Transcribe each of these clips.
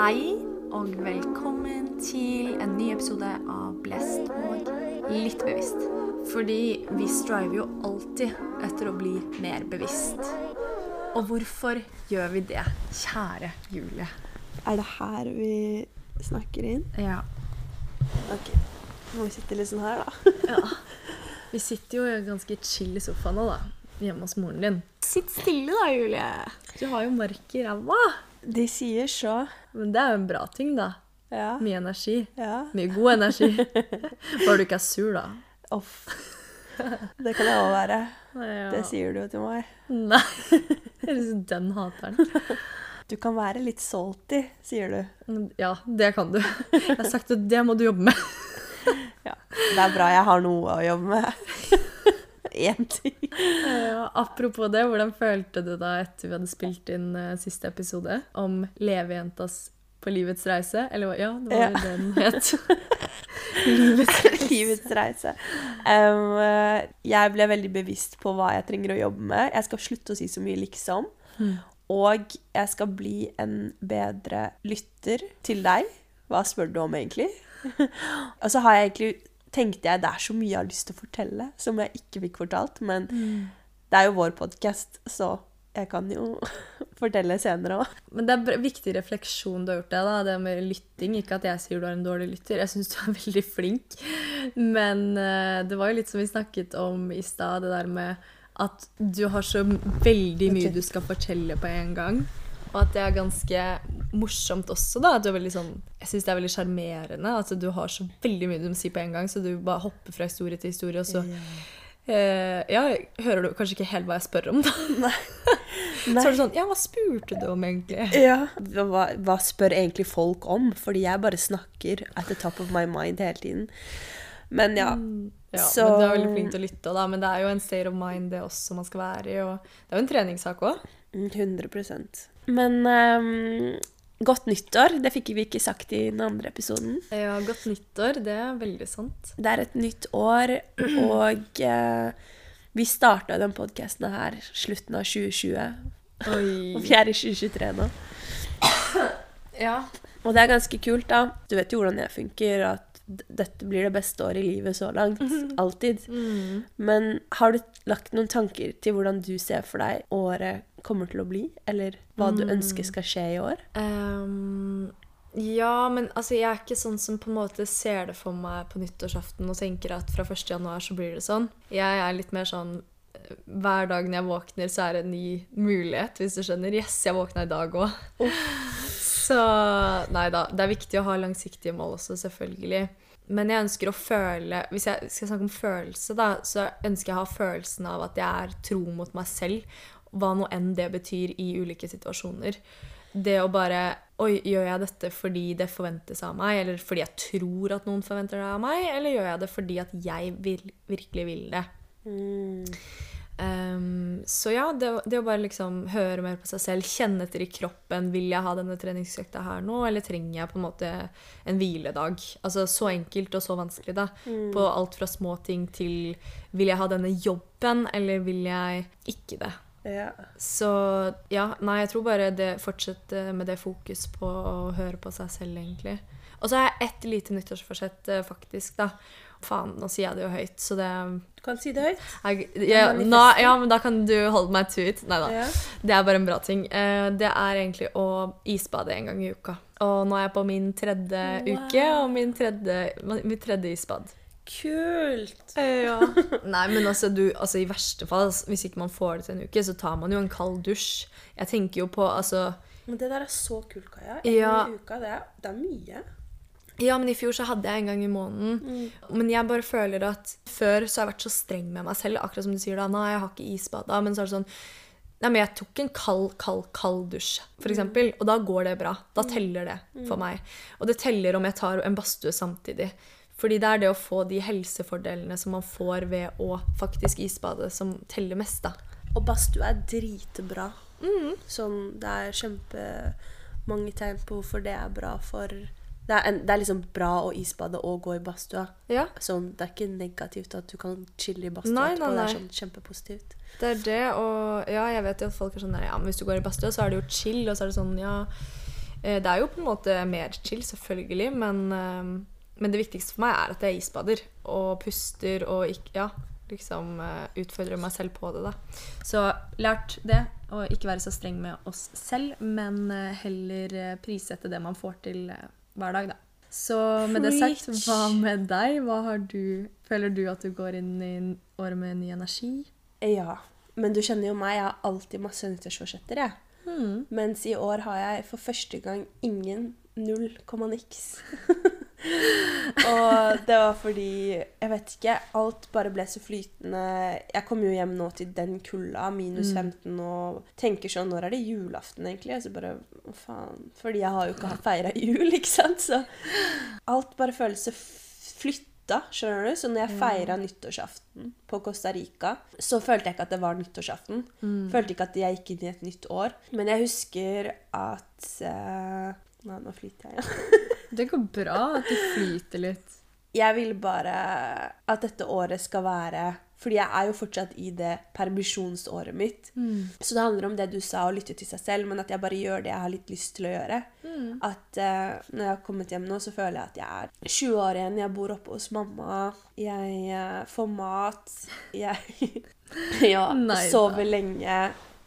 Hei og velkommen til en ny episode av Blest og litt bevisst. Fordi vi striver jo alltid etter å bli mer bevisst. Og hvorfor gjør vi det, kjære Julie? Er det her vi snakker inn? Ja. Ok. Må vi sitte litt sånn her, da? ja. Vi sitter jo ganske chill i sofaen nå, da. Hjemme hos moren din. Sitt stille da, Julie. Du har jo mark i ræva. De sier så. Men det er jo en bra ting, da. Ja. Mye energi. ja. Mye god energi. Bare du ikke er sur, da. Off. Det kan jeg òg være. Ja. Det sier du jo til meg. Nei. Jeg er liksom den hateren. Du kan være litt salty, sier du. Ja, det kan du. Jeg har sagt at det må du jobbe med. Ja. Det er bra jeg har noe å jobbe med. Én ting. Ja, apropos det, hvordan følte du da etter vi hadde spilt inn uh, siste episode om levejentas på livets reise? Eller ja, det var Ja. det den het. livets reise. Livets reise. Um, jeg ble veldig bevisst på hva jeg trenger å jobbe med. Jeg skal slutte å si så mye 'liksom'. Og jeg skal bli en bedre lytter til deg. Hva spør du om, egentlig? og så har jeg egentlig tenkte jeg det er så mye jeg har lyst til å fortelle, som jeg ikke fikk fortalt. Men det er jo vår podkast, så jeg kan jo fortelle senere òg. Men det er en viktig refleksjon du har gjort det, da, det med lytting. Ikke at jeg sier du er en dårlig lytter, jeg syns du er veldig flink. Men eh, det var jo litt som vi snakket om i stad, det der med at du har så veldig mye du skal fortelle på en gang. Og at det er ganske morsomt også, da. At du er veldig sånn Jeg syns det er veldig sjarmerende at du har så veldig mye du må si på en gang, så du bare hopper fra historie til historie, og så eh, Ja, hører du kanskje ikke helt hva jeg spør om, da. Så er det sånn Ja, hva spurte du om, egentlig? Ja. Hva, hva spør egentlig folk om? Fordi jeg bare snakker at the top of my mind hele tiden. Men ja. Ja, Så- men Du er veldig flink til å lytte, da, men det er jo en state of mind det også man skal være i. og Det er jo en treningssak òg. Mm, 100 Men um, godt nyttår. Det fikk vi ikke sagt i den andre episoden. Ja, godt nyttår. Det er veldig sant. Det er et nytt år, og uh, vi starta den podkasten her slutten av 2020. Oi. Og vi er i 2023 nå. Ja. Og det er ganske kult, da. Du vet jo hvordan jeg funker, at dette blir det beste året i livet så langt. Alltid. Mm. Men har du lagt noen tanker til hvordan du ser for deg året kommer til å bli? Eller hva du ønsker skal skje i år? Um, ja, men altså, jeg er ikke sånn som på en måte ser det for meg på nyttårsaften og tenker at fra 1. januar så blir det sånn. Jeg er litt mer sånn eh, hver dag når jeg våkner, så er det en ny mulighet, hvis du skjønner. Yes, jeg våkna i dag òg. Så nei da. Det er viktig å ha langsiktige mål også, selvfølgelig. Men jeg ønsker å føle Hvis jeg skal snakke om følelse, da, så ønsker jeg å ha følelsen av at jeg er tro mot meg selv, hva nå enn det betyr i ulike situasjoner. Det å bare Oi, gjør jeg dette fordi det forventes av meg, eller fordi jeg tror at noen forventer det av meg, eller gjør jeg det fordi at jeg vil, virkelig vil det? Ehm, så ja, det, det å bare liksom høre mer på seg selv, kjenne etter i kroppen Vil jeg ha denne treningsøkta her nå, eller trenger jeg på en måte en hviledag? Altså så enkelt og så vanskelig, da. På alt fra små ting til Vil jeg ha denne jobben, eller vil jeg ikke det? Ja. Så ja, nei, jeg tror bare det fortsette med det fokus på å høre på seg selv, egentlig. Og så har jeg ett lite nyttårsforsett, eh, faktisk, da. Faen, nå sier jeg det jo høyt, så det Du kan si det høyt. jeg, ja, nå, ja, men da kan du holde meg to it. Nei da. Ja. Det er bare en bra ting. Eh, Det er egentlig å isbade en gang i uka. Og nå er jeg på min tredje uke og min tredje, mitt tredje isbad. Kult! Nei, men altså, du, altså i verste fall, hvis ikke man får det til en uke, så tar man jo en kald dusj. Jeg tenker jo på altså Men det der er så kult, Kaja. En Ja. i uka, det er, det er mye. Ja, men i fjor så hadde jeg en gang i måneden. Men jeg bare føler at før så har jeg vært så streng med meg selv. Akkurat som du sier da, nei, jeg har ikke isbada. Men så er det sånn Nei, men jeg tok en kald, kald, kald dusj, for eksempel. Og da går det bra. Da teller det for meg. Og det teller om jeg tar en badstue samtidig. Fordi det er det å få de helsefordelene som man får ved å faktisk isbade, som teller mest, da. Og badstue er dritbra. Sånn, det er kjempemange tegn på hvorfor det er bra for det er, en, det er liksom bra å isbade og gå i badstua. Ja. Sånn, det er ikke negativt at du kan chille i badstua Nei, nei, nei, Det er sånn kjempepositivt. Det er det, og ja, jeg vet jo at folk er sånn der, ja, men hvis du går i badstua, så er det jo chill, og så er det sånn, ja Eh, Det er jo på en måte mer chill, selvfølgelig, men, eh, men det viktigste for meg er at jeg isbader og puster og ikke Ja, liksom eh, utfordrer meg selv på det, da. Så lært det, og ikke være så streng med oss selv, men heller prissette det man får til hver dag, da. Så med det sagt, hva med deg? Hva har du Føler du at du går inn i året med ny energi? Ja. Men du kjenner jo meg, jeg har alltid masse nyttårsforsetter, jeg. Hmm. Mens i år har jeg for første gang ingen null komma niks. og det var fordi Jeg vet ikke. Alt bare ble så flytende. Jeg kommer jo hjem nå til den kulda, minus 15, og tenker sånn Når er det julaften, egentlig? Og så bare Å, faen? Fordi jeg har jo ikke feira jul, ikke sant? Så alt bare føles så f- flytta, skjønner du? Så når jeg feira nyttårsaften på Costa Rica, så følte jeg ikke at det var nyttårsaften. Følte ikke at jeg gikk inn i et nytt år. Men jeg husker at eh, Nei, nå flyter jeg igjen. Det går bra at du flyter litt. Jeg vil bare at dette året skal være Fordi jeg er jo fortsatt i det permisjonsåret mitt. Så det handler om det du sa, å lytte til seg selv, men at jeg bare gjør det jeg har litt lyst til å gjøre. At uh, når jeg har kommet hjem nå, så føler jeg at jeg er 20 år igjen. Jeg bor oppe hos mamma. Jeg uh, får mat. Jeg ja, sover lenge.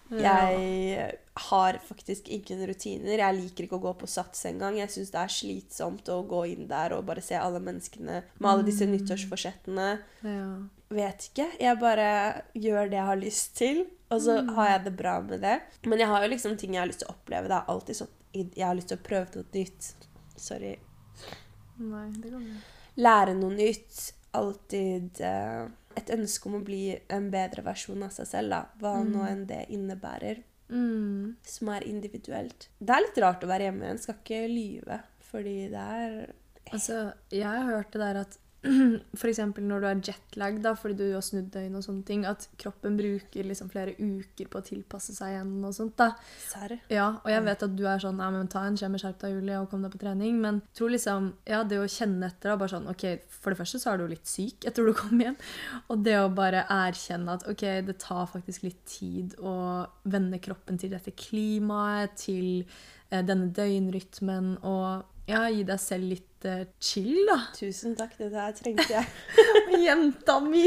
Jeg har faktisk ingen rutiner. Jeg liker ikke å gå på Sats engang. Jeg syns det er slitsomt å gå inn der og bare se alle menneskene med alle disse nyttårsforsettene. Ja. Vet ikke. Jeg bare gjør det jeg har lyst til, og så har jeg det bra med det. Men jeg har jo liksom ting jeg har lyst til å oppleve. Det er alltid sånn Jeg har lyst til å prøve noe nytt. Sorry. Nei, det går bra. Lære noe nytt. Alltid uh, et ønske om å bli en bedre versjon av seg selv, da. Hva nå enn det innebærer. Mm. Som er individuelt. Det er litt rart å være hjemme igjen, skal ikke lyve. Fordi det er Altså, jeg har hørt det der at eksempel når du er jetlag, da, fordi du har snudd døgn og sånne ting, at kroppen bruker liksom flere uker på å tilpasse seg igjen og sånt. da. Sær. Ja, og jeg vet at du er sånn men ta en skjemme skjerp deg, Julie, og kom deg på trening. Men tror liksom Ja, det å kjenne etter, da, bare sånn OK, for det første så er du litt syk etter du kom hjem. Og det å bare erkjenne at OK, det tar faktisk litt tid å vende kroppen til dette klimaet, til eh, denne døgnrytmen, og ja, gi deg selv litt eh, chill, da. Tusen takk, det der trengte jeg. Jenta mi!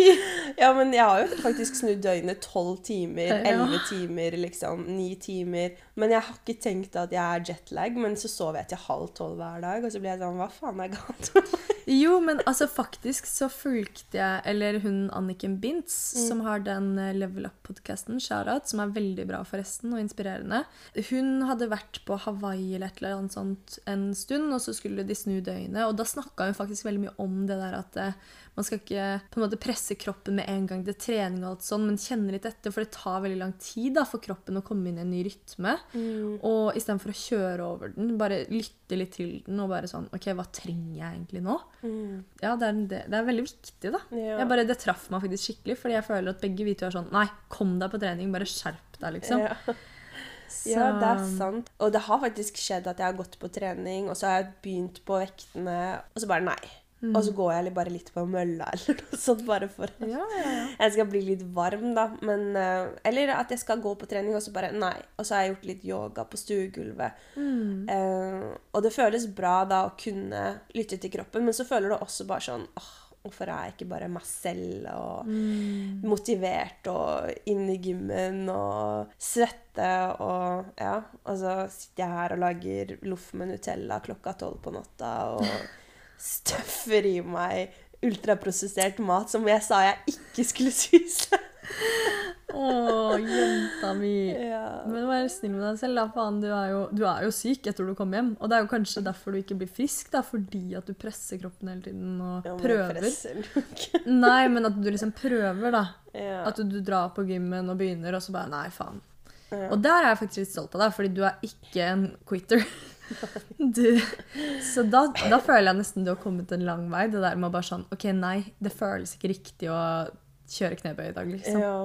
Ja, men jeg har jo faktisk snudd døgnet tolv timer, Ja. timer, liksom, ni timer. Men jeg har ikke tenkt at jeg er jetlag, men så sover jeg til halv tolv hver dag, og så blir jeg sånn Hva faen er galt med meg? Jo, men altså faktisk så fulgte jeg Eller hun Anniken Bintz, som har den eh, Level Up-podkasten, Shoutout, som er veldig bra forresten, og inspirerende. Hun hadde vært på Hawaii eller et eller annet sånt en stund, og så skulle de snu døgnet. Og da snakka hun faktisk veldig mye om det der at eh, man skal ikke på en måte presse kroppen med en gang til trening, og alt sånn, men kjenne litt etter, for det tar veldig lang tid da, for kroppen å komme inn i en ny rytme. Og istedenfor å kjøre over den, bare lytte litt til den og bare sånn OK, hva trenger jeg egentlig nå? Ja, det er, det, det er veldig viktig, da. Ja. Jeg bare, det traff meg faktisk skikkelig, fordi jeg føler at begge vi to er sånn Nei, kom deg på trening, bare skjerp deg, liksom. Ja. Så- ja, det er sant. Og det har faktisk skjedd at jeg har gått på trening, og så har jeg begynt på vektene, og så bare nei. Og så går jeg bare litt på mølla eller noe sånt, bare for at Ja, ja, ja. jeg skal bli litt varm, da. Men, eh, eller at jeg skal gå på trening, og så bare nei. Og så har jeg gjort litt yoga på stuegulvet. Eh, og det føles bra da å kunne lytte til kroppen, men så føler du også bare sånn åh, Hvorfor er jeg ikke bare meg selv og motivert og inne i gymmen og svette og Ja. Og så sitter jeg her og lager loff med Nutella klokka tolv på natta og støffer i meg ultraprosessert mat som jeg sa jeg ikke skulle spise. Å, jenta mi. Ja. Men vær snill med deg selv, da. Faen, du er, jo, du er jo syk etter du kom hjem. Og det er jo kanskje derfor du ikke blir frisk, da, fordi at du presser kroppen hele tiden og Ja, prøver. Nei, men at du liksom prøver, da. Ja. At du drar på gymmen og begynner, og så bare Nei, faen. Og der er jeg faktisk litt stolt av deg, fordi du er ikke en quitter. Du, så da, da føler jeg nesten du har kommet en lang vei. Det der med å bare sånn OK, nei, det føles ikke riktig å kjøre knebøy i dag, liksom. Ja.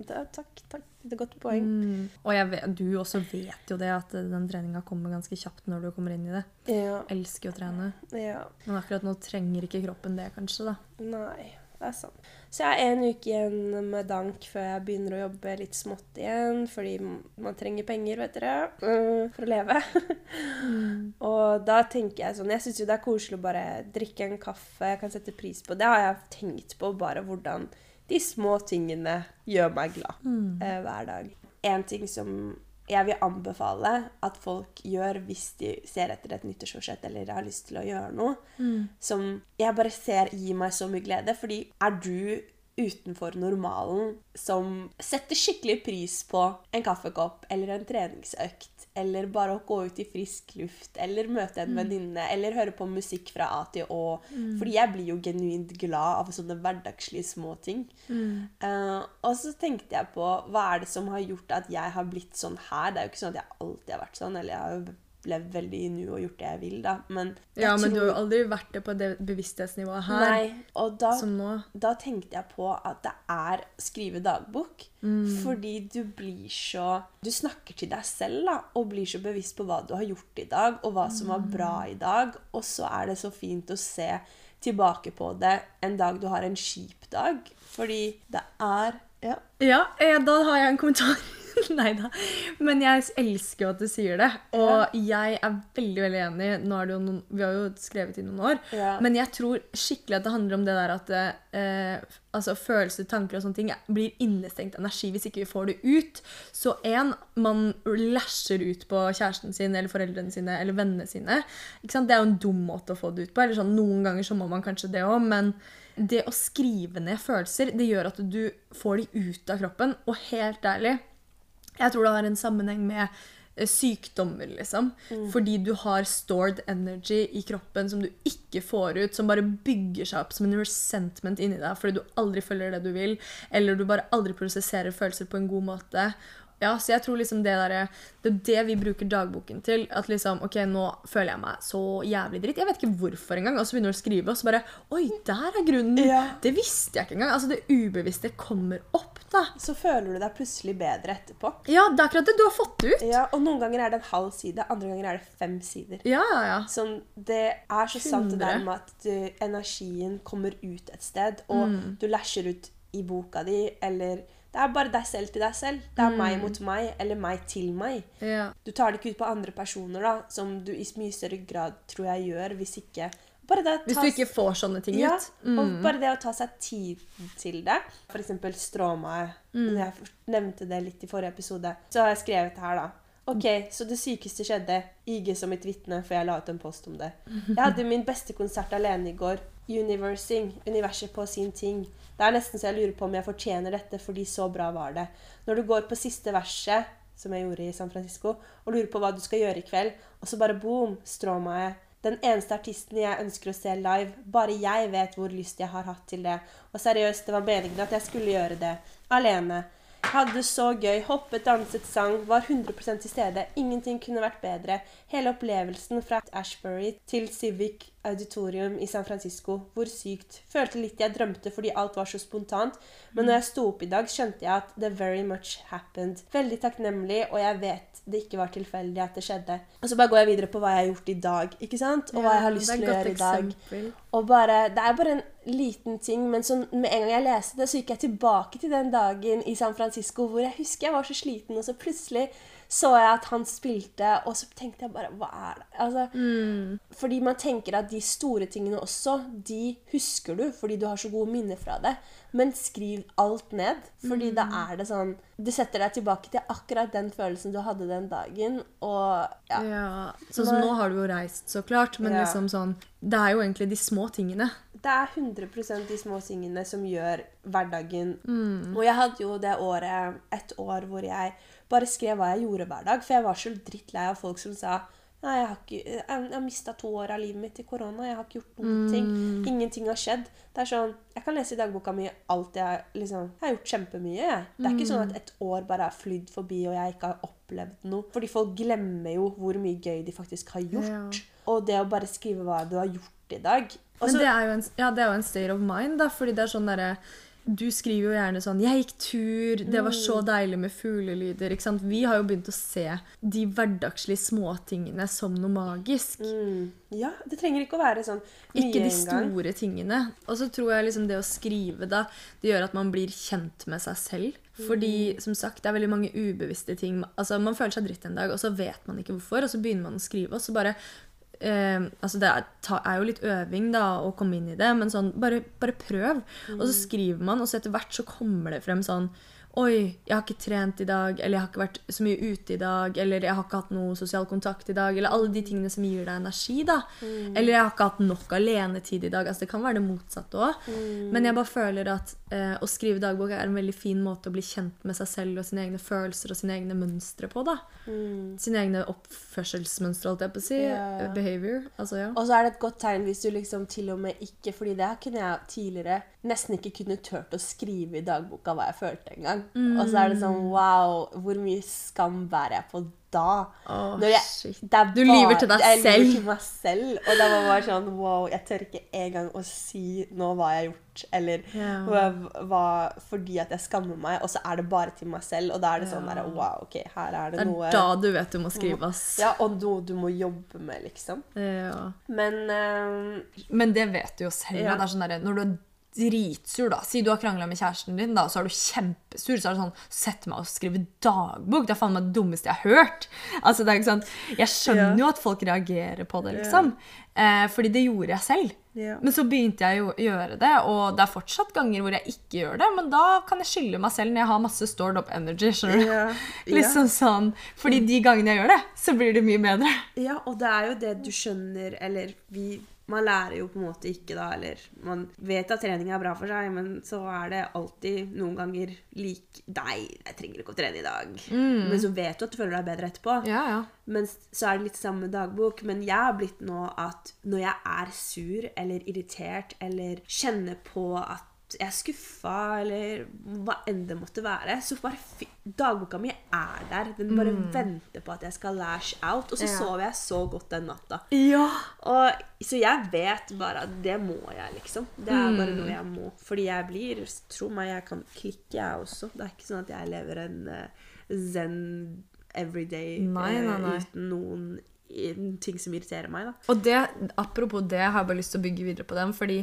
Er, takk, takk. Det er et godt poeng. Mm. Og vet, du også vet jo det, at den treninga kommer ganske kjapt når du kommer inn i det. Ja. Elsker å trene. ja. Men akkurat nå trenger ikke kroppen det, kanskje. da. Nei. det er sant. Så jeg har en uke igjen med dank før jeg begynner å jobbe litt smått igjen, fordi man trenger penger, vet dere, øh, for å leve. Mm. og da tenker jeg sånn Jeg syns jo det er koselig å bare drikke en kaffe. Jeg kan sette pris på det. har jeg tenkt på, bare hvordan de små tingene gjør meg glad mm. eh, hver dag. En ting som jeg vil anbefale at folk gjør hvis de ser etter et nyttårsforsett eller har lyst til å gjøre noe, mm. som jeg bare ser gir meg så mye glede. Fordi er du utenfor normalen som setter skikkelig pris på en kaffekopp eller en treningsøkt, eller bare å gå ut i frisk luft, eller møte en mm. venninne, eller høre på musikk fra A til Å. Mm. Fordi jeg blir jo genuint glad av sånne hverdagslige små ting. Mm. Uh, og så tenkte jeg på hva er det som har gjort at jeg har blitt sånn her. Det er jo ikke sånn at jeg alltid har vært sånn. eller jeg har jo levd veldig i nu og gjort det jeg vil, da. Men ja, men tror... du har jo aldri vært det på det bevissthetsnivået her Nei, og da. Da tenkte jeg på at det er skrive dagbok. Mm. Fordi du blir så Du snakker til deg selv da, og blir så bevisst på hva du har gjort i dag, og hva som var bra i dag. Og så er det så fint å se tilbake på det en dag du har en kjip dag. Fordi det er Ja, ja eh, da har jeg en kommentar. Nei da. Men jeg elsker jo at du sier det. Og jeg er veldig veldig enig. Noen, vi har jo skrevet i noen år. Ja. Men jeg tror skikkelig at det handler om det der at eh, altså følelser, tanker og sånne ting blir innestengt energi hvis ikke vi får det ut. Så én, man lasher ut på kjæresten sin eller foreldrene sine eller vennene sine. Det er jo en dum måte å få det ut på. Eller sånn, Noen ganger så må man kanskje det òg, men det å skrive ned følelser det gjør at du får de ut av kroppen. Og helt ærlig jeg tror det har en sammenheng med eh, sykdommer, liksom. Mm. Fordi du har stored energy i kroppen som du ikke får ut, som bare bygger seg opp som en resentment inni deg fordi du aldri følger det du vil, eller du bare aldri prosesserer følelser på en god måte. Ja, så jeg tror liksom det der, det er det vi bruker dagboken til. At liksom OK, nå føler jeg meg så jævlig dritt. Jeg vet ikke hvorfor engang. Og så begynner du å skrive, og så bare Oi, der er grunnen! Ja. Det visste jeg ikke engang. Altså, det ubevisste kommer opp, da. Så føler du deg plutselig bedre etterpå. Ja, det er akkurat det du har fått ut. Ja, Og noen ganger er det en halv side, andre ganger er det fem sider. Ja, ja, ja. Sånn, det er så 100. sant det der med at du, energien kommer ut et sted, og mm. du læsjer ut i boka di, eller det er bare deg selv til deg selv. Det er mm. meg mot meg, eller meg til meg. Ja. Du tar det ikke ut på andre personer, da, som du i mye større grad tror jeg gjør, hvis ikke ta, Hvis du ikke får sånne ting ja, ut. Mm. Og bare det å ta seg tid til det. For eksempel stråmeg. Mm. Jeg nevnte det litt i forrige episode. Så har jeg skrevet her, da. Ok, så det sykeste skjedde. IG som mitt vitne, for jeg la ut en post om det. Jeg hadde min beste konsert alene i går. Universing. Universet på sin ting. Det er nesten så jeg lurer på om jeg fortjener dette, fordi så bra var det. Når du går på siste verset, som jeg gjorde i San Francisco, og lurer på hva du skal gjøre i kveld, og så bare boom, jeg. Den eneste artisten jeg ønsker å se live. Bare jeg vet hvor lyst jeg har hatt til det. Og seriøst, det var meningen at jeg skulle gjøre det. Alene. Hadde så gøy. Hoppet, danset, sang. Var 100% til stede. Ingenting kunne vært bedre. Hele opplevelsen fra Ashbury til Civic Auditorium i San Francisco. Hvor sykt. Følte litt jeg drømte fordi alt var så spontant. Men når jeg sto opp i dag, skjønte jeg at the very much happened. Veldig takknemlig, og jeg vet det ikke var tilfeldig at det skjedde. Og så bare går jeg videre på hva jeg har gjort i dag, ikke sant? Og hva jeg har lyst til å gjøre i dag. Og bare, Det er bare en liten ting, men så, med en gang jeg leste det, så gikk jeg tilbake til den dagen i San Francisco hvor jeg husker jeg var så sliten, og så plutselig så jeg at han spilte, og så tenkte jeg bare Hva er det? Altså, mm. Fordi man tenker at de store tingene også, de husker du fordi du har så gode minner fra det. Men skriv alt ned, fordi mm. da er det sånn Du setter deg tilbake til akkurat den følelsen du hadde den dagen, og ja. ja. Sånn som nå har du jo reist, så klart, men ja. liksom sånn Det er jo egentlig de små tingene. Det er 100 de små tingene som gjør hverdagen mm. Og jeg hadde jo det året, et år hvor jeg bare skrev hva jeg gjorde hver dag. For jeg var så drittlei av folk som sa Nei, jeg har, ikke, jeg, jeg har mista to år av livet mitt i korona. Jeg har ikke gjort noen mm. ting. Ingenting har skjedd. Det er sånn, Jeg kan lese i dagboka mi alt jeg liksom Jeg har gjort kjempemye. jeg. Det er ikke sånn at mm. et år bare er flydd forbi, og jeg ikke har opplevd noe. Fordi folk glemmer jo hvor mye gøy de faktisk har gjort. Ja. Og det å bare skrive hva du har gjort i dag også, Men det er, en, ja, det er jo en state of mind, da. Fordi det er sånn derre du skriver jo gjerne sånn 'Jeg gikk tur. Det var så Mm. deilig med fuglelyder.' Ikke sant? Vi har jo begynt å se de hverdagslige småtingene som noe magisk. Mm. Ja, det trenger ikke å være sånn mye Ikke de store store tingene. Og så tror jeg liksom det å skrive da, det gjør at man blir kjent med seg selv. Fordi som sagt, det er veldig mange ubevisste ting. Altså Man føler seg dritt en dag, og så vet man ikke hvorfor. Og så begynner man å skrive, og så bare eh, altså Det er, ta, er jo litt øving da å komme inn i det, men sånn, bare, bare prøv. Og så skriver man, og så etter hvert så kommer det frem sånn Oi, jeg har ikke trent i dag, eller jeg har ikke vært så mye ute i dag, eller jeg har ikke hatt noe sosial kontakt i dag, eller alle de tingene som gir deg energi, da. Eller jeg har ikke hatt nok alenetid i dag. Altså, det kan være det motsatte òg. Men jeg bare føler at eh, å skrive dagbok er en veldig fin måte å bli kjent med seg selv og sine egne følelser og sine egne mønstre på, da. Sine egne oppførselsmønstre, holdt jeg på å si. Yeah. Behavior. Altså, ja. Og så er det et godt tegn hvis du liksom til og med ikke Fordi det kunne jeg tidligere nesten ikke kunne turt å skrive i dagboka hva jeg følte engang. Og så er det sånn Wow, hvor mye skam bærer jeg på da? Oh, jeg, er Du lyver til deg jeg selv. lyver til meg selv. Og da var bare sånn Wow, jeg tør ikke engang å si nå hva jeg har gjort, eller yeah. hva, fordi at jeg skammer meg, og så er det bare til meg selv. Og da er det sånn der Wow, OK, her er det, Det er noe da du vet du må skrive, ass. Ja, og noe du må jobbe med, liksom. Ja. Men um, Men det vet du jo selv. Ja. Det er sånn der, når du er dritsur, da Si du har krangla med kjæresten din, da, så er du kjempesur. Så er det sånn Sett meg og skrive dagbok. Det er faen meg det dummeste jeg har hørt. Altså, det er ikke sant? Jeg skjønner yeah. jo at folk reagerer på det, liksom. Eh, fordi det gjorde jeg selv. Yeah. Men så begynte jeg å gjøre det, og det er fortsatt ganger hvor jeg ikke gjør det. Men da kan jeg skylde meg selv når jeg har masse stored up energy. skjønner du? Liksom sånn, Fordi de gangene jeg gjør det, så blir det mye bedre. Ja, og det er jo det du skjønner, eller vi Man lærer jo på en måte ikke, da, eller Man vet at trening er bra for seg, men så er det alltid noen ganger lik deg. jeg trenger ikke å trene i dag. Men så vet du at du føler deg bedre etterpå. Ja, ja. Men så er det litt samme dagbok. Men jeg har blitt nå at når jeg er sur eller irritert eller kjenner på at jeg er skuffa, eller hva enn det måtte være, så bare Dagboka mi er der. Den bare venter på at jeg skal lash out. Og så Ja. sover jeg så godt den natta. Ja. Og, så jeg vet bare at det må jeg, liksom. Det er bare noe jeg må. Fordi jeg blir Tro meg, jeg kan klikke, jeg også. Det er ikke sånn at jeg lever en uh, zen everyday Nei, eh, nei, nei. uten noen ting som irriterer meg, da. Og det, apropos det, har jeg bare lyst til å bygge videre på den. Fordi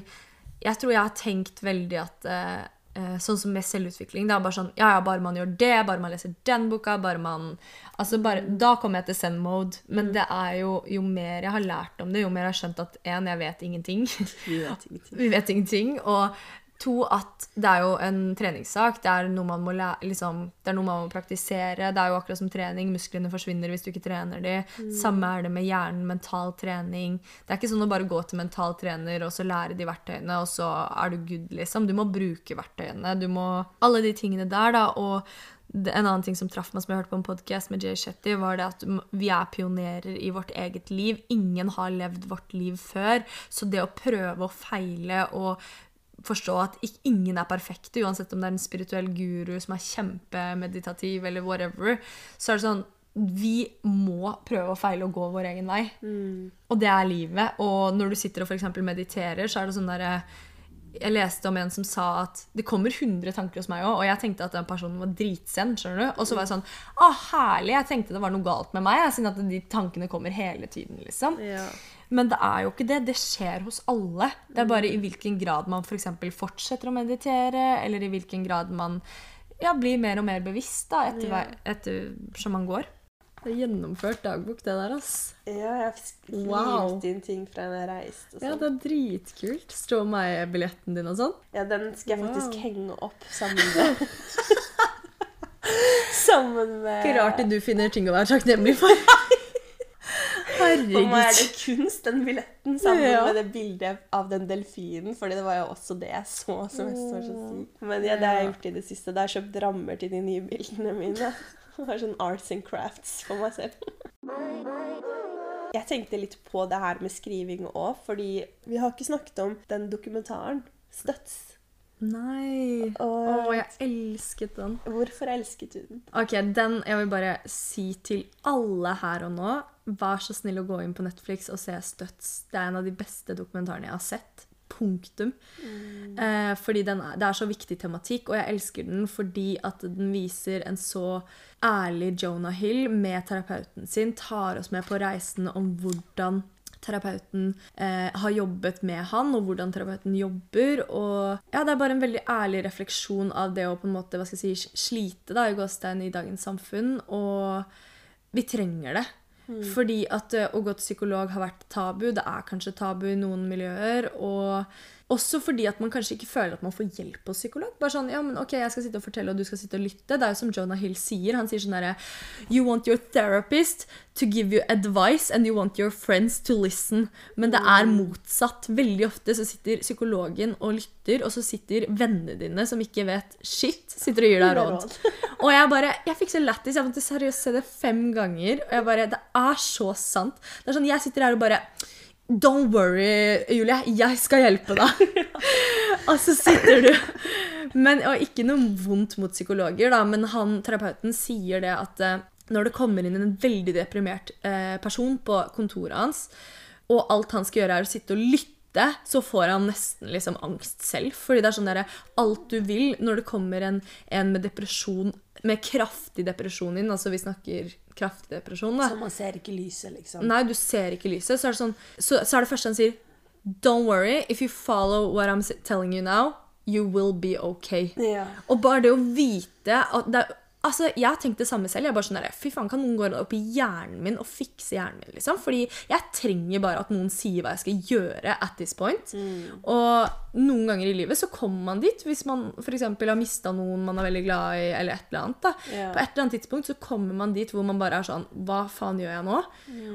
jeg tror jeg har tenkt veldig at eh, eh, Sånn som med selvutvikling. Det er bare sånn Ja, ja, bare man gjør det, bare man leser den boka, bare man Altså bare Da kommer jeg til send mode. Men det er jo Jo mer jeg har lært om det, jo mer jeg har skjønt at én, jeg vet ingenting. Vi vet ingenting. Vi vet ingenting. Og to, at det er jo en treningssak. Det er noe man må, læ liksom, det er noe man må praktisere. Det er jo akkurat som trening. Musklene forsvinner hvis du ikke trener de. Samme er det med hjernen. Mental trening. Det er ikke sånn å bare gå til mental trener og så lære de verktøyene, og så er du good, liksom. Du må bruke verktøyene. Du må Alle de tingene der, da. Og en annen ting som traff meg, som jeg hørte på en podkast med Jay Shetty, var det at vi er pionerer i vårt eget liv. Ingen har levd vårt liv før. Så det å prøve og feile og forstå at ingen er perfekte, uansett om det er en spirituell guru som er kjempemeditativ, eller whatever, så er det sånn vi må prøve å feile og gå vår egen vei. Og det er livet. Og når du sitter og for eksempel mediterer, så er det sånn derre jeg leste om en som sa at det kommer 100 tanker hos meg òg, og jeg tenkte at den personen var dritsen. skjønner du? Og så var jeg sånn Å, herlig! Jeg tenkte det var noe galt med meg, siden at de tankene kommer hele tiden. liksom. Ja. Men det er jo ikke det. Det skjer hos alle. Det er bare i hvilken grad man f.eks. For fortsetter å meditere, eller i hvilken grad man ja, blir mer og mer bevisst da, etter, Ja. etter som man går. Det er gjennomført dagbok, det der, ass. ja, jeg har Wow. inn ting fra en og Ja, sånn. det er dritkult. Stå meg billetten din og sånn. Ja, den skal jeg faktisk Wow. henge opp sammen med Sammen med Ikke rart du finner ting å være takknemlig for. For meg er det kunst, den billetten, sammen Ja. med det bildet av den delfinen. Fordi det var jo også det jeg så som jeg var så syk. Men ja, det har jeg gjort i det siste. Har jeg kjøpt rammer til de nye bildene mine. Det har sånn arts and crafts for meg selv. Jeg tenkte litt på det her med skriving òg, fordi vi har ikke snakket om den dokumentaren. Støts. Nei. Å, oh, jeg elsket den. hvorfor elsket du den? Ok, den jeg vil bare si til alle her og nå. Vær så snill å gå inn på Netflix og se Støts. Det er en av de beste dokumentarene jeg har sett. Punktum. Eh, fordi den er, det er så viktig tematikk, og jeg elsker den fordi at den viser en så ærlig Jonah Hill med terapeuten sin. Tar oss med på reisen om hvordan terapeuten eh, har jobbet med han, og hvordan terapeuten jobber. Og ja, det er bare en veldig ærlig refleksjon av det å på en måte, hva skal jeg si, slite da, i gåstein i dagens samfunn. Og vi trenger det. Fordi at eh, å gå til psykolog har vært tabu. Det er kanskje tabu i noen miljøer. Og også fordi at man kanskje ikke føler at man får hjelp av psykolog. Bare sånn, ja, men ok, jeg skal sitte og fortelle, og du skal sitte og lytte. Det er jo som Jonah Hill sier. Han sier sånn derre You want your therapist to give you advice, and you want your friends to listen. Men det er motsatt. Veldig ofte så sitter psykologen og lytter, og så sitter vennene dine som ikke vet shit, sitter og gir deg råd. Og jeg bare, jeg fikk så lættis. Jeg måtte seriøst se det fem ganger. Og jeg bare, det er så sant. Det er sånn, Jeg sitter her og bare Don't worry, Julie. Jeg skal hjelpe deg. og så sitter du men, Og ikke noe vondt mot psykologer, da, men han, terapeuten sier det at eh, når det kommer inn en veldig deprimert eh, person på kontoret hans, og alt han skal gjøre, er å sitte og lytte så får han nesten liksom angst selv. Fordi det er sånn derre Alt du vil når det kommer en, en med depresjon med kraftig depresjon inn, altså vi snakker kraftig depresjon, da. Så man ser ikke lyset, liksom. Nei, du ser ikke lyset. Så er det sånn Så, så er det første han sier Don't worry, if you follow what I'm telling you now, you will be okay. Ja. Og bare det å vite at det er Altså, Jeg har tenkt det samme selv. Jeg er bare sånn der, Fy faen, Kan noen gå opp i hjernen min og fikse hjernen min? liksom? Fordi jeg trenger bare at noen sier hva jeg skal gjøre at this point. Og noen ganger i livet så kommer man dit hvis man f.eks. har mista noen man er veldig glad i, eller et eller annet. da. Yeah. På et eller annet tidspunkt så kommer man dit hvor man bare er sånn Hva faen gjør jeg nå?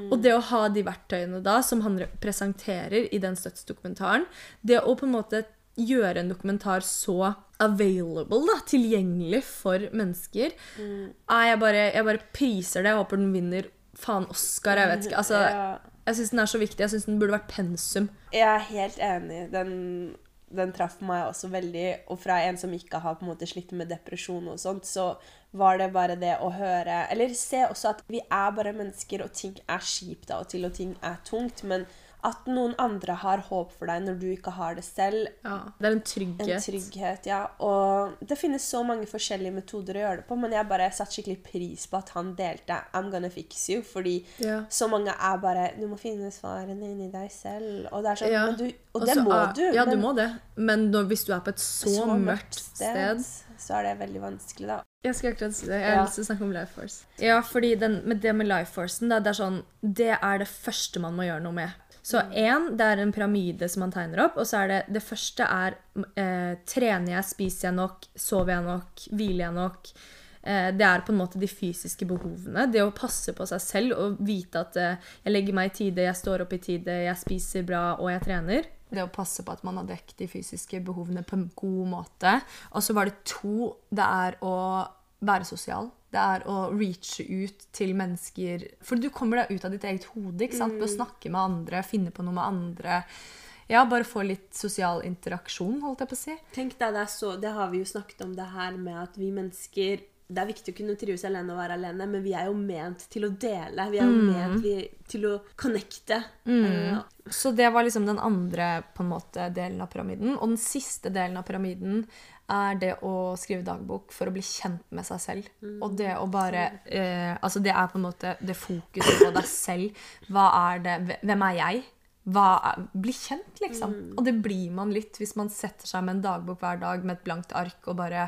Og det å ha de verktøyene da, som han presenterer i den støttsdokumentaren, det å på en måte gjøre en dokumentar så available, da, tilgjengelig for mennesker, er jeg, bare, jeg bare priser det. Jeg håper den vinner faen Oscar. Jeg vet ikke. Altså, Ja. Jeg syns den er så viktig. Jeg syns den burde vært pensum. Jeg er helt enig. Den, den traff meg også veldig. Og fra en som ikke har på en måte slitt med depresjon og sånt, så var det bare det å høre Eller se også at vi er bare mennesker, og ting er kjipt av og til, og ting er tungt. Men at noen andre har håp for deg når du ikke har det selv, Ja, det er en trygghet. en trygghet. ja. Og det finnes så mange forskjellige metoder å gjøre det på, men jeg bare satte skikkelig pris på at han delte 'I'm gonna fix you', fordi Ja. så mange er bare 'Du må finne svarene inni deg selv'. Og det er sånn, Ja. du, og Og det så må du. Ja, men du må det. Men når, hvis du er på et så, mørkt sted, så er det veldig vanskelig, da. Jeg skal akkurat si det. Jeg har Ja. lyst til å snakke om Life Force. Ja, fordi den, med det med Life Forcen, da, det er sånn Det er det første man må gjøre noe med. Så én, det er en pyramide som man tegner opp. Og så er det det første er eh, Trener jeg, spiser jeg nok, sover jeg nok, hviler jeg nok? Eh, det er på en måte de fysiske behovene. Det å passe på seg selv og vite at eh, jeg legger meg i tide, jeg står opp i tide, jeg spiser bra og jeg trener. Det å passe på at man har dekket de fysiske behovene på en god måte. Og så var det to. Det er å være sosial. Det er å reache ut til mennesker For du kommer deg ut av ditt eget hode ikke sant? ved å snakke med andre, finne på noe med andre. Ja, bare få litt sosial interaksjon, holdt jeg på å si. Tenk deg, det, så, det har vi jo snakket om det her med at vi mennesker Det er viktig å kunne trives alene og være alene, men vi er jo ment til å dele. Vi er jo ment vi, til å connecte. Mm. Så det var liksom den andre på en måte, delen av pyramiden. Og den siste delen av pyramiden er det å skrive dagbok for å bli kjent med seg selv. Og det å bare eh, Altså det er på en måte det fokuset på deg selv. Hva er det Hvem er jeg? Er, bli kjent, liksom. Og det blir man litt hvis man setter seg med en dagbok hver dag med et blankt ark og bare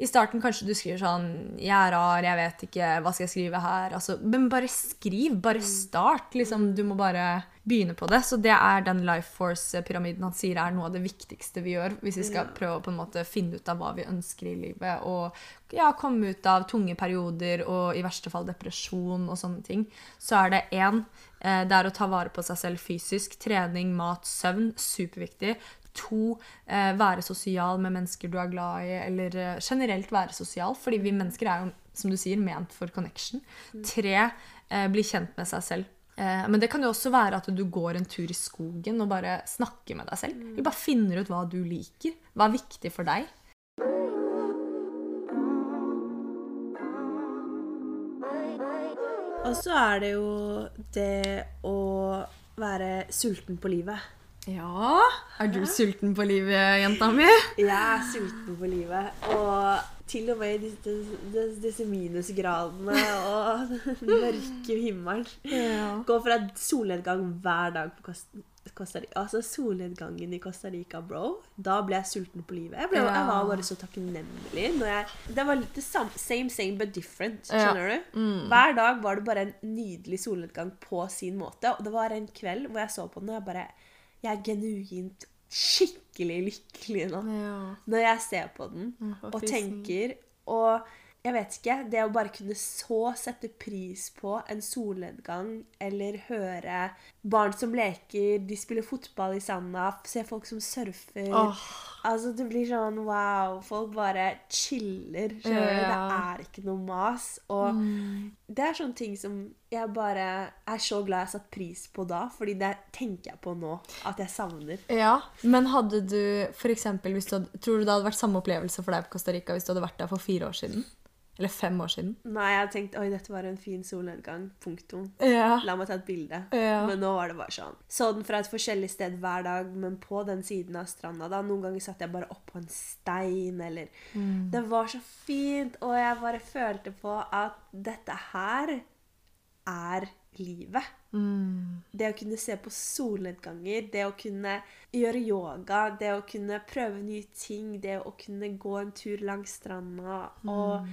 I starten kanskje du skriver sånn 'Jeg er rar, jeg vet ikke, hva skal jeg skrive her?' Altså, men bare skriv. Bare start. Liksom, du må bare begynne på det. Så det er den Life Force-pyramiden han sier er noe av det viktigste vi gjør hvis vi skal prøve å på en måte finne ut av hva vi ønsker i livet. Og ja, komme ut av tunge perioder og i verste fall depresjon og sånne ting. Så er det én eh, det er å ta vare på seg selv fysisk. Trening, mat, søvn. Superviktig. To, eh, være sosial med mennesker du er glad i, eller eh, generelt være sosial. Fordi vi mennesker er jo, som du sier, ment for connection. Tre, eh, bli kjent med seg selv. Eh, men det kan jo også være at du går en tur i skogen og bare snakker med deg selv. Du bare finner ut hva du liker. Hva er viktig for deg. Og så er det jo det å være sulten på livet. Ja? Er du sulten på livet, jenta mi? Jeg er sulten på livet. Og til og med i disse, disse, minusgradene og den mørke himmelen. Ja. Går fra solnedgang hver dag på Costa Rica. Altså solnedgangen i Costa Rica, bro. Da ble jeg sulten på livet. Jeg, ble, Ja. jeg var bare så takknemlig. Jeg, det var litt det samme, same, same but different. Ja. Skjønner du? Hver dag var det bare en nydelig solnedgang på sin måte. Og det var en kveld hvor jeg så på den, og jeg bare Jeg er genuint skikkelig lykkelig nå. Ja. Når jeg ser på den Mm, og tenker Og jeg vet ikke, det å bare kunne så sette pris på en solnedgang, eller høre barn som leker, de spiller fotball i sanda, se folk som surfer oh. Altså, det blir sånn wow. Folk bare chiller. Ja. Det er ikke noe mas. Og Mm. Det er sånne ting som jeg bare er så glad jeg satt pris på da, fordi det tenker jeg på nå at jeg savner. Ja, Men hadde du for eksempel, Tror du det hadde vært samme opplevelse for deg på Costa Rica hvis du hadde vært der for fire år siden? Eller fem år siden? Nei, jeg hadde tenkt oi, dette var en fin solnedgang. Punktum. Ja. La meg ta et bilde. Ja. Men nå var det bare sånn. Så den fra et forskjellig sted hver dag, men på den siden av stranda. da. Noen ganger satt jeg bare oppå en stein, eller Det var så fint, og jeg bare følte på at dette her er livet. Mm. Det å kunne se på solnedganger, det å kunne gjøre yoga, det å kunne prøve nye ting, det å kunne gå en tur langs stranda og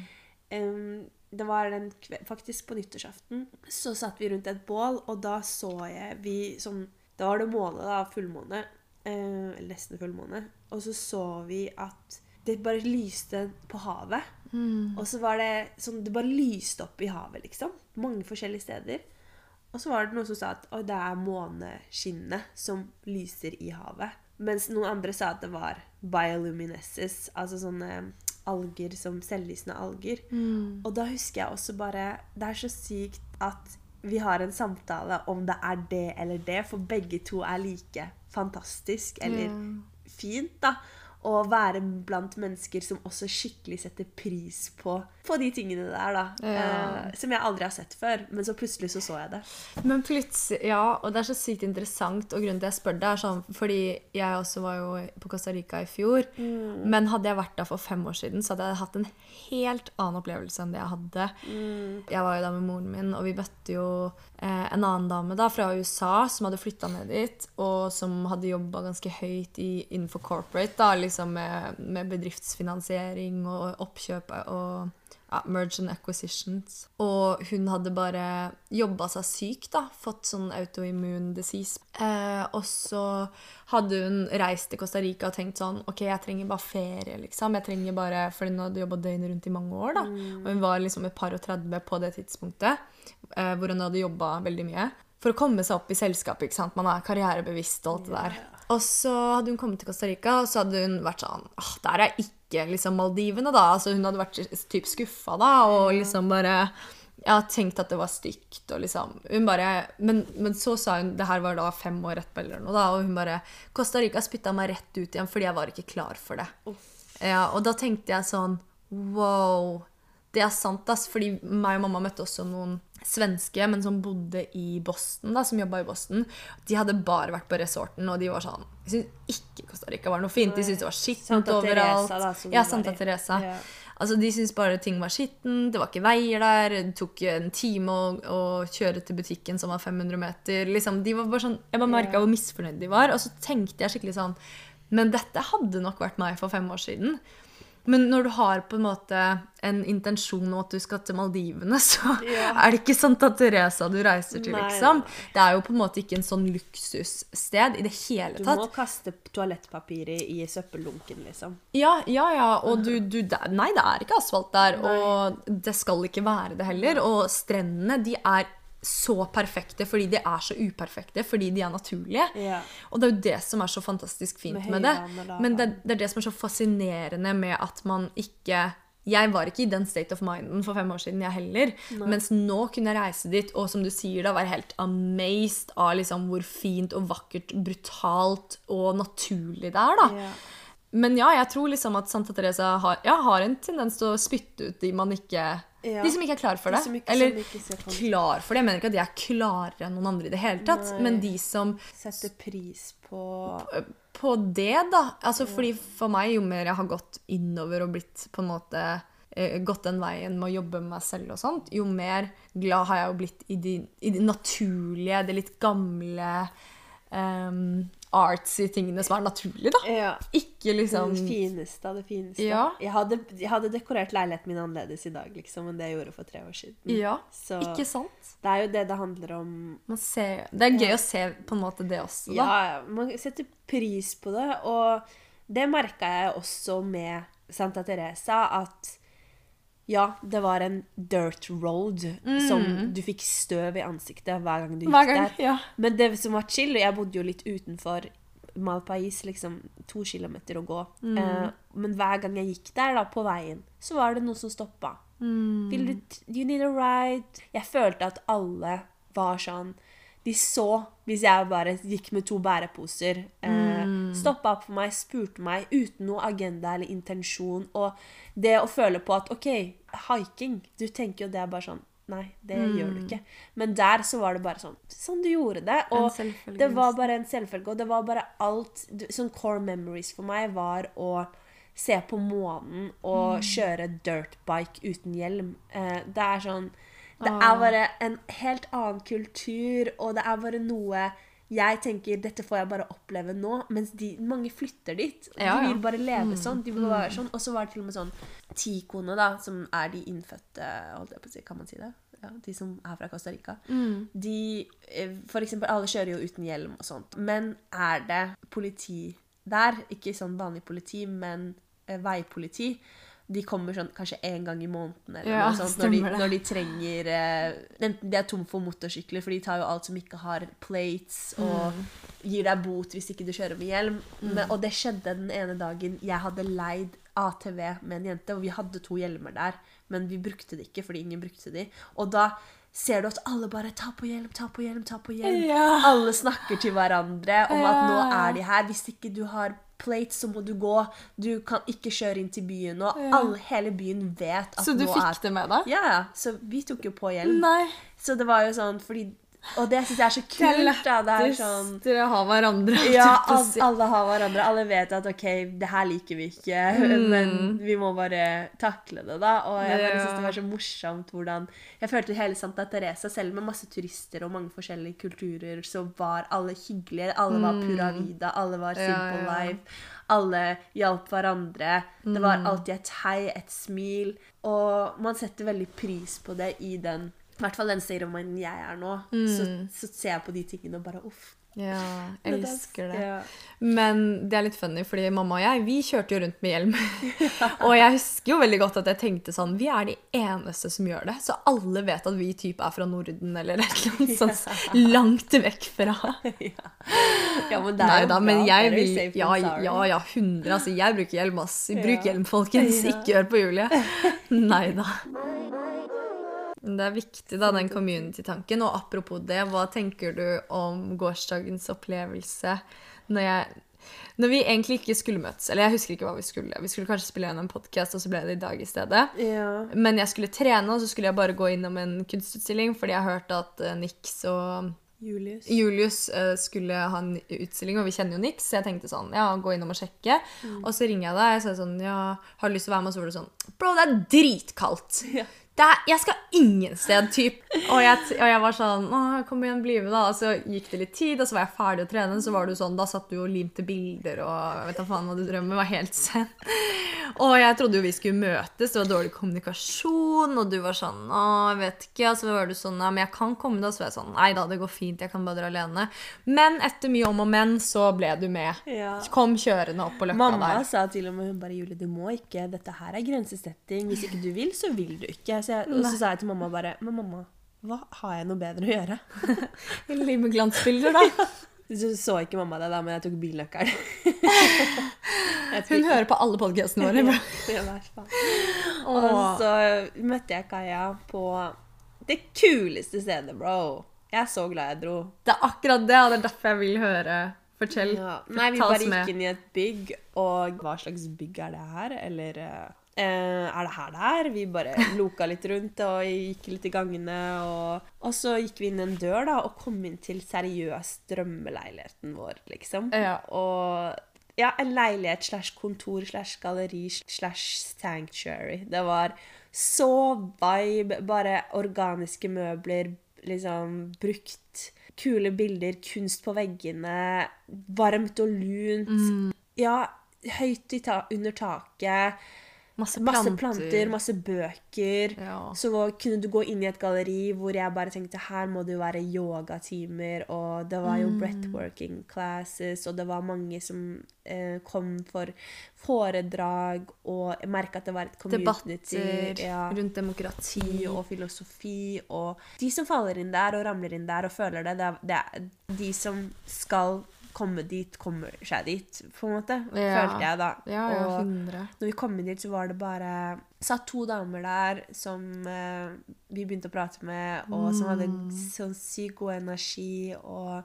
em, Det var den faktisk på nyttårsaften. Så satt vi rundt et bål, og da så jeg vi sånn Da var det måne, da, fullmåne. eh, Eller nesten fullmåne. Og så så vi at det bare lyste på havet. Mm. Og så var det sånn Det bare lyste opp i havet, liksom. Mange forskjellige steder. Og så var det noen som sa at det er måneskinnet som lyser i havet. Mens noen andre sa at det var bioluminescence, altså sånne alger som selvlysende alger. Mm. Og da husker jeg også bare Det er så sykt at vi har en samtale om det er det eller det, for begge to er like fantastisk eller fint, da. Å være blant mennesker som også skikkelig setter pris på, på de tingene der, da. Ja. Eh, som jeg aldri har sett før. Men så plutselig så så jeg det. Men plutselig, ja, og det er så sykt interessant, og grunnen til at jeg spør det, er sånn fordi jeg også var jo på Costa Rica i fjor. Men hadde jeg vært der for fem år siden, så hadde jeg hatt en helt annen opplevelse enn det jeg hadde. Jeg var jo der med moren min, og vi møtte jo eh, en annen dame da fra USA som hadde flytta ned dit, og som hadde jobba ganske høyt i, innenfor corporate, da, liksom med, med bedriftsfinansiering og oppkjøp og ja, merge and acquisitions. Og hun hadde bare jobba seg syk, da. Fått sånn autoimmune disease. Eh, og så hadde hun reist til Costa Rica og tenkt sånn OK, jeg trenger bare ferie, liksom. Jeg trenger bare, For hun hadde jobba døgnet rundt i mange år, da. Og hun var liksom et par og 30 på det tidspunktet, eh, hvor hun hadde jobba veldig mye. For å komme seg opp i selskapet. ikke sant? Man er karrierebevisst og alt det der. Og så hadde hun kommet til Costa Rica, og så hadde hun vært sånn ah, Der er ikke liksom Maldivene, da. Altså Hun hadde vært typ skuffa, da, og liksom bare jeg har tenkt at det var stygt og liksom Hun bare men, men så sa hun Det her var da fem år etterpå eller noe, da, og hun bare Costa Rica spytta meg rett ut igjen fordi jeg var ikke klar for det. Ja, og da tenkte jeg sånn Wow. Det er sant, ass. Fordi meg og mamma møtte også noen svenske, men som bodde i Boston, da, som jobba i Boston. De hadde bare vært på resorten, og de var sånn De syntes ikke Costa Rica var noe fint. De syntes det var skittent overalt. Teresa, da, ja, Santa. Teresa. Ja. Altså, De syntes bare ting var skittent, det var ikke veier der, det tok en time å, å kjøre til butikken som var 500 meter. Liksom, de var bare sånn, Jeg bare merka hvor misfornøyde de var. Og så tenkte jeg skikkelig sånn Men dette hadde nok vært meg for fem år siden. Men når du har på en måte en intensjon om at du skal til Maldivene, så Ja. er det ikke Santa Teresa du reiser til, Nei, liksom. Det er jo på en måte ikke en sånn luksussted i det hele Du tatt. må kaste toalettpapiret i søppeldunken, liksom. Ja, ja, ja. Og du, du Nei, det er ikke asfalt der. Og det skal ikke være det heller. Og strendene, de er så perfekte fordi de er så uperfekte fordi de er naturlige. Yeah. Og det er jo det som er så fantastisk fint Med med, det. Men det, det er det som er så fascinerende med at man ikke jeg var ikke i den state of minden for fem år siden, jeg heller. Mens nå kunne jeg reise dit og som du sier da, være helt amazed av liksom hvor fint og vakkert, brutalt og naturlig det er. da. Yeah. Men ja, jeg tror liksom at Santa Teresa har, ja, har en tendens til å spytte ut de man ikke Ja. De som ikke er klar for det. ikke- Eller klar for det. Jeg mener ikke at de er klarere enn noen andre i det hele tatt. Nei. Men de som Setter pris på på det, da. Altså, fordi For meg, jo mer jeg har gått innover og blitt på en måte eh, gått den veien med å jobbe med meg selv og sånt, jo mer glad har jeg jo blitt i de, i de naturlige, det litt gamle um, artsy tingene som er naturlige, da. Ja. Ikke liksom Det fineste av det fineste. Ja. Jeg, hadde, jeg hadde dekorert leiligheten min annerledes i dag liksom, enn det jeg gjorde for tre år siden. Ja, Så ikke sant? det er jo det det handler om. Man ser, det er gøy å se på en måte det også, da. Ja, ja, man setter pris på det. Og det merka jeg også med Santa Teresa, at ja, det var en dirt road som du fikk støv i ansiktet hver gang du gikk Mm. Gang, der. ja. Men det som var chill, jeg bodde jo litt utenfor Malpais, liksom to kilometer å gå. Mm. Eh, men hver gang jeg gikk der, da, på veien, så var det noen som stoppa. Mm. Vil du You need a ride? Jeg følte at alle var sånn De så hvis jeg bare gikk med to bæreposer. Eh, Mm. Stoppa opp for meg, spurte meg uten noe agenda eller intensjon. Og det å føle på at OK, hiking Du tenker jo det er bare sånn Nei, det gjør du ikke. Men der så var det bare sånn Sånn du gjorde det. Mm. Og det var bare en selvfølge. Og det var bare alt Sånn core memories for meg var å se på månen og kjøre dirtbike uten hjelm. Eh, det er sånn Det er bare en helt annen kultur, og det er bare noe jeg tenker dette får jeg bare oppleve nå, mens de, mange flytter dit. De vil bare leve sånn. de vil bare være sånn. Og så var det til og med sånn Ticoene, da, som er de innfødte holdt jeg på å si, Kan man si det? Ja, De som er fra Costa Rica. De eh, For eksempel, alle kjører jo uten hjelm og sånt. Men er det politi der, ikke sånn vanlig politi, men eh, veipoliti de kommer sånn kanskje én gang i måneden eller Ja, noe sånt, når de, når de trenger eh, Enten de er tom for motorsykler, for de tar jo alt som ikke har plates, og Mm. gir deg bot hvis ikke du kjører med hjelm. Men, og det skjedde den ene dagen jeg hadde leid ATV med en jente, og vi hadde to hjelmer der, men vi brukte det ikke fordi ingen brukte de. Og da ser du at alle bare 'ta på hjelm, ta på hjelm', ta på hjelm. Ja. Alle snakker til hverandre om at nå er de her. Hvis ikke du har plates, så må du gå. Du kan ikke kjøre inn til byen. Og alle, hele byen vet at nå er Så du fikk er det med deg? Ja, ja. Så vi tok jo på hjelm. Nei. Så det var jo sånn fordi Og det syns jeg er så kult. da. Det er sånn dere har hverandre. ja, holdt jeg på å al si. alle har hverandre. Alle vet at OK, det her liker vi ikke, Mm. men vi må bare takle det, da. Og jeg bare syns det var så morsomt hvordan Jeg følte hele Santa Teresa, selv med masse turister og mange forskjellige kulturer, så var alle hyggelige. Alle var pura vida, alle var simple Ja, ja. life. Alle hjalp hverandre. Det var Mm. alltid et hei, et smil. Og man setter veldig pris på det i den i hvert fall den ceremonien jeg er nå. Så, Mm. så ser jeg på de tingene og bare uff. Ja, jeg elsker det. Ja. Men det er litt funny, fordi mamma og jeg vi kjørte jo rundt med hjelm. og jeg husker jo veldig godt at jeg tenkte sånn Vi er de eneste som gjør det. Så alle vet at vi typ er fra Norden eller et eller annet sånt langt vekk fra. Ja, men det er Nei jo da, bra. men jeg vil ja, ja, ja, 100. Altså, jeg bruker hjelm, ass. Bruk hjelm, folkens. Ikke hør på Julie. Nei da. Det er viktig, da, den community-tanken. Og apropos det, hva tenker du om gårsdagens opplevelse når jeg når vi egentlig ikke skulle møtes, eller jeg husker ikke hva vi skulle. Vi skulle kanskje spille igjen en podkast, og så ble det i dag i stedet. Ja. Men jeg skulle trene, og så skulle jeg bare gå innom en kunstutstilling, fordi jeg hørte at eh, Nix og Julius. Julius uh, skulle ha en utstilling, og vi kjenner jo Nix, så jeg tenkte sånn, ja, gå innom og sjekke. Og så ringer jeg deg, og så er det sånn, ja, har du lyst til å være med? Og så var du sånn, bro, det er dritkaldt. Ja. Er, jeg skal ingen sted, typ. Og jeg, og jeg var sånn, Å, kom igjen, bli med da. Og så gikk det litt tid, og så var jeg ferdig å trene, så var du sånn, da satt du og limte bilder, og vet da faen hva du drømmer, var helt sen. Og jeg trodde jo vi skulle møtes, det var dårlig kommunikasjon, og du var sånn, å, jeg vet ikke, og så var du sånn, nei, men jeg kan komme da, så var jeg sånn, nei da, det går fint, jeg kan bare dra alene. Men etter mye om og men, så ble du med. Ja. Kom kjørende opp på løkka Mamma der. sa til og med hun bare Julie, du må ikke. Dette her er grensesetting. Hvis ikke du vil, så vil du ikke. Så jeg, og så sa jeg til mamma bare Men mamma, hva har jeg noe bedre å gjøre? Liv med glansbilder da. Så så ikke mamma det, da, men jeg tok bilnøkkelen. Hun hører på alle podcastene våre. ja, I hvert fall. Og så møtte jeg Kaja på det kuleste stedet, bro. Jeg er så glad jeg dro. Det er akkurat det, og det er derfor jeg vil høre. Fortell. Ja. Nei, vi bare gikk inn i et bygg, og hva slags bygg er det her? Eller Eh, er det her det er? Vi bare loka litt rundt og gikk litt i gangene. Og, og så gikk vi inn en dør da, og kom inn til seriøst drømmeleiligheten vår, liksom. Ja. Og ja, en leilighet slash kontor slash galleri slash sanctuary. Det var så vibe. Bare organiske møbler, liksom brukt. Kule bilder, kunst på veggene. Varmt og lunt. Ja, høyt i ta under taket. Masse Masse planter. planter, masse bøker. Ja. Så kunne du gå inn i et galleri hvor jeg bare tenkte her må det jo være yogatimer, og det var jo Mm. breathworking classes, og det var mange som eh, kom for foredrag, og jeg merka at det var et community. Debatter ja, rundt demokrati. og filosofi, og de som faller inn der og ramler inn der og føler det, det er, det er de som skal komme dit, kommer seg dit, på en måte, Ja. følte jeg da. Ja, ja, Og- 100. når vi kom dit, så var det bare satt to damer der som eh, vi begynte å prate med, og som hadde sånn sykt god energi. Og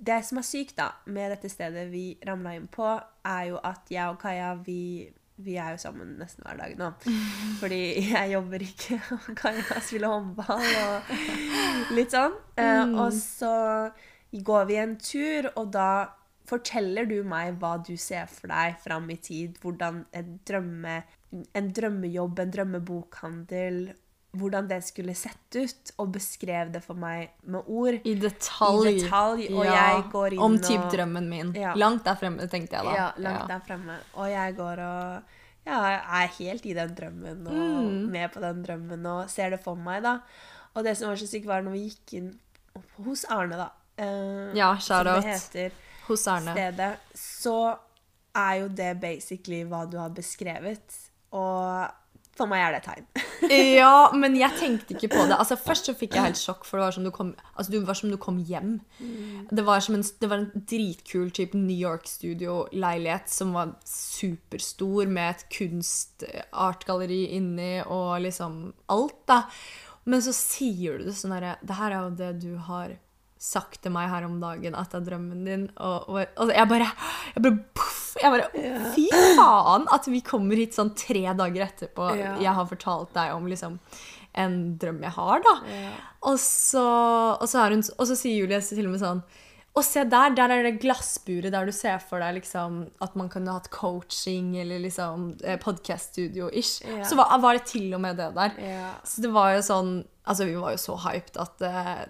det som er sykt da, med dette stedet vi ramla inn på, er jo at jeg og Kaja, vi, vi er jo sammen nesten hver dag nå. Fordi jeg jobber ikke, og Kaja spiller håndball og litt sånn. Eh, og så går vi en tur, og da forteller du meg hva du ser for deg fram i tid. Hvordan en, drømme, en drømmejobb, en drømmebokhandel Hvordan det skulle sett ut, og beskrev det for meg med ord. I detalj. I detalj, og Ja, jeg går inn Om typ drømmen min. Ja. Langt der fremme, tenkte jeg da. Ja, langt der fremme. Og jeg går og ja, er helt i den drømmen og Mm. med på den drømmen og ser det for meg, da. Og det som var så sykt, var når vi gikk inn hos Arne, da. Eh, Ja, som det heter Hos Arne. stedet, så er jo det basically hva du har beskrevet. Og for meg er det et tegn. Ja, men jeg tenkte ikke på det. Altså, først så fikk jeg helt sjokk, for det var som du kom, altså, du var som du kom hjem. Det var som en, det var en dritkul type New York Studio-leilighet som var superstor, med et kunst-artgalleri inni og liksom alt, da. Men så sier du det sånn herre Det her er jo det du har sagt til meg her om dagen, at det er drømmen din. Og, og, og jeg bare Jeg bare puff, Jeg bare Fy faen! At vi kommer hit sånn tre dager etterpå. Ja. Jeg har fortalt deg om liksom en drøm jeg har, da. Og, så, og, så hun, og så sier Julie til og med sånn Og se der, der er det glassburet der du ser for deg liksom, at man kunne hatt coaching eller liksom eh, podcast-studio-ish. Ja. Så var, var det til og med det der. Så det var jo sånn Altså, vi var jo så hyped at eh,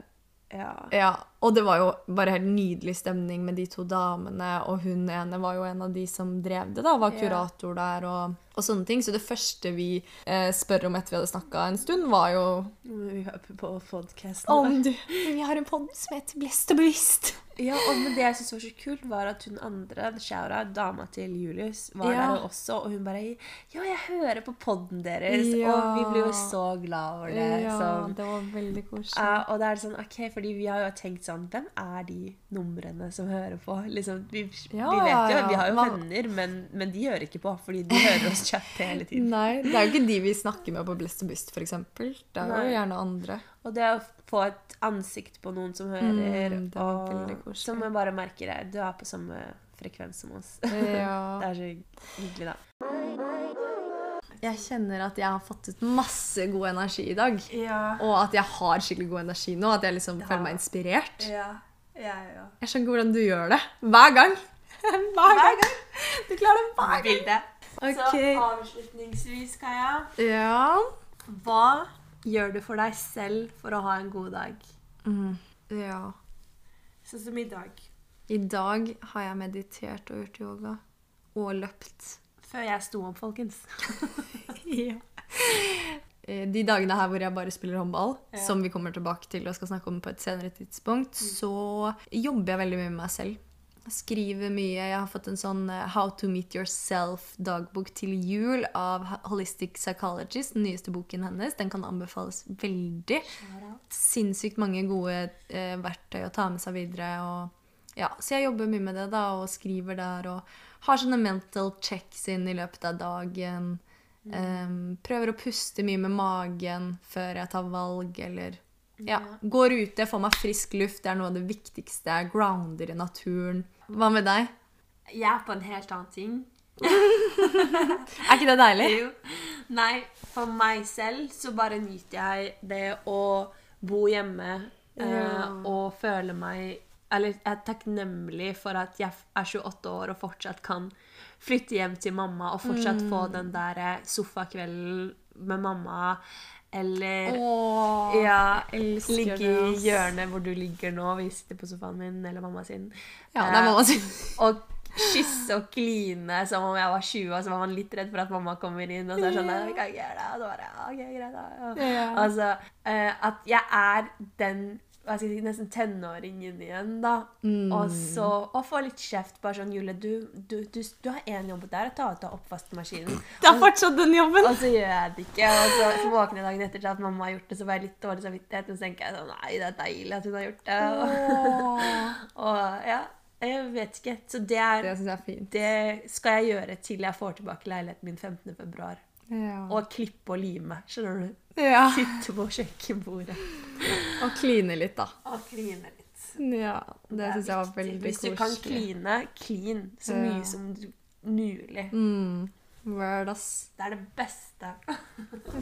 Ja. Ja. Og det var jo bare helt nydelig stemning med de to damene, og hun ene var jo en av de som drev det, da, var kurator der og, og sånne ting. Så det første vi eh, spør om etter vi hadde snakka en stund, var jo Vi hører på podkasten. om du Vi har en pod som heter Blest og bevisst. Ja, og men det jeg syntes var så kult, var at hun andre, Shaura, dama til Julius, var Ja. der også, og hun bare Ja, jeg hører på podden deres, Ja. og vi ble jo så glad over det. Ja, sånn. det var veldig koselig. Uh, og det er sånn, ok, fordi vi har jo tenkt sånn Hvem er de numrene som hører på? Liksom, vi, Ja, vi vet jo, ja, ja. vi har jo venner, men, men de hører ikke på, fordi de hører oss chatte hele tiden. Nei, det er jo ikke de vi snakker med på Blest og bevisst, f.eks. Det er jo gjerne andre. Og det å få et ansikt på noen som hører, Mm, og som jeg bare merker det, du er på samme frekvens som oss. Ja. Det er så hyggelig, da. Jeg kjenner at jeg har fått ut masse god energi i dag. Ja. Og at jeg har skikkelig god energi nå. At jeg liksom føler meg inspirert. Ja. Ja, ja. Jeg skjønner ikke hvordan du gjør det. Hver gang. Hver gang. Du klarer det hver gang. Bilde. Ok. Så avslutningsvis, Kaja. Ja. Hva gjør du for deg selv for å ha en god dag? ja. Sånn som i dag. I dag har jeg meditert og gjort yoga. Og løpt. Før jeg sto opp, folkens. ja. De dagene her hvor jeg bare spiller håndball, Ja. som vi kommer tilbake til og skal snakke om på et senere tidspunkt, så jobber jeg veldig mye med meg selv. Jeg skriver mye. Jeg har fått en sånn eh, How to Meet Yourself-dagbok til jul av Holistic Psychologist, den nyeste boken hennes. Den kan anbefales veldig. Sinnssykt mange gode eh, verktøy å ta med seg videre. Og, ja, så jeg jobber mye med det da, og skriver der og har sånne mental checks inn i løpet av dagen. Em, prøver å puste mye med magen før jeg tar valg, eller ja, Går ute, får meg frisk luft. Det er noe av det viktigste. Jeg grounder i naturen. Hva med deg? Jeg er på en helt annen ting. Er ikke det deilig? Jo. Nei, for meg selv så bare nyter jeg det å bo hjemme eh, Ja. og føle meg Eller jeg er takknemlig for at jeg er 28 år og fortsatt kan flytte hjem til mamma og fortsatt få den der eh, sofakvelden med mamma. Eller Åh, ja, ligge det, i hjørnet hvor du ligger nå. Vi sitter på sofaen min eller mamma sin. Ja, det er mamma sin. Og kysse og kline som om jeg var 20, og så var man litt redd for at mamma kommer inn. Og så er sånn «Nei, kan ikke gjøre det. Og så bare, ja, ok, greit da. Ja. Ja. Altså, eh, at jeg er den hva skal jeg si, nesten tenåringen igjen, da. Mm. Og så og få litt kjeft. Bare sånn Julie, du, du, du, du har én jobb der, å ta ut av oppvaskmaskinen. Det er fortsatt den jobben. Og så gjør jeg det ikke. Og så, så våkner jeg dagen etter til at mamma har gjort det, så får jeg litt dårlig samvittighet. Og så tenker jeg sånn Nei, det er deilig at hun har gjort det. Og, og ja, jeg vet ikke. Så det er Det syns jeg er fint. det skal jeg gjøre til jeg får tilbake leiligheten min 15. februar. Ja. Og klippe og lime. Skjønner du? Ja. Sitte på kjøkkenbordet Og kline litt, da. og kline litt. Ja, det er syns jeg var veldig koselig. Hvis du kan kline, klin så Ja. mye som mulig. Mm. Word, ass. Det er det beste.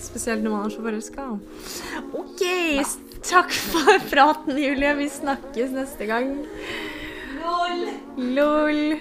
Spesielt når man er så forelska. OK, takk for praten, Julie. Vi snakkes neste gang. LOL! Lol.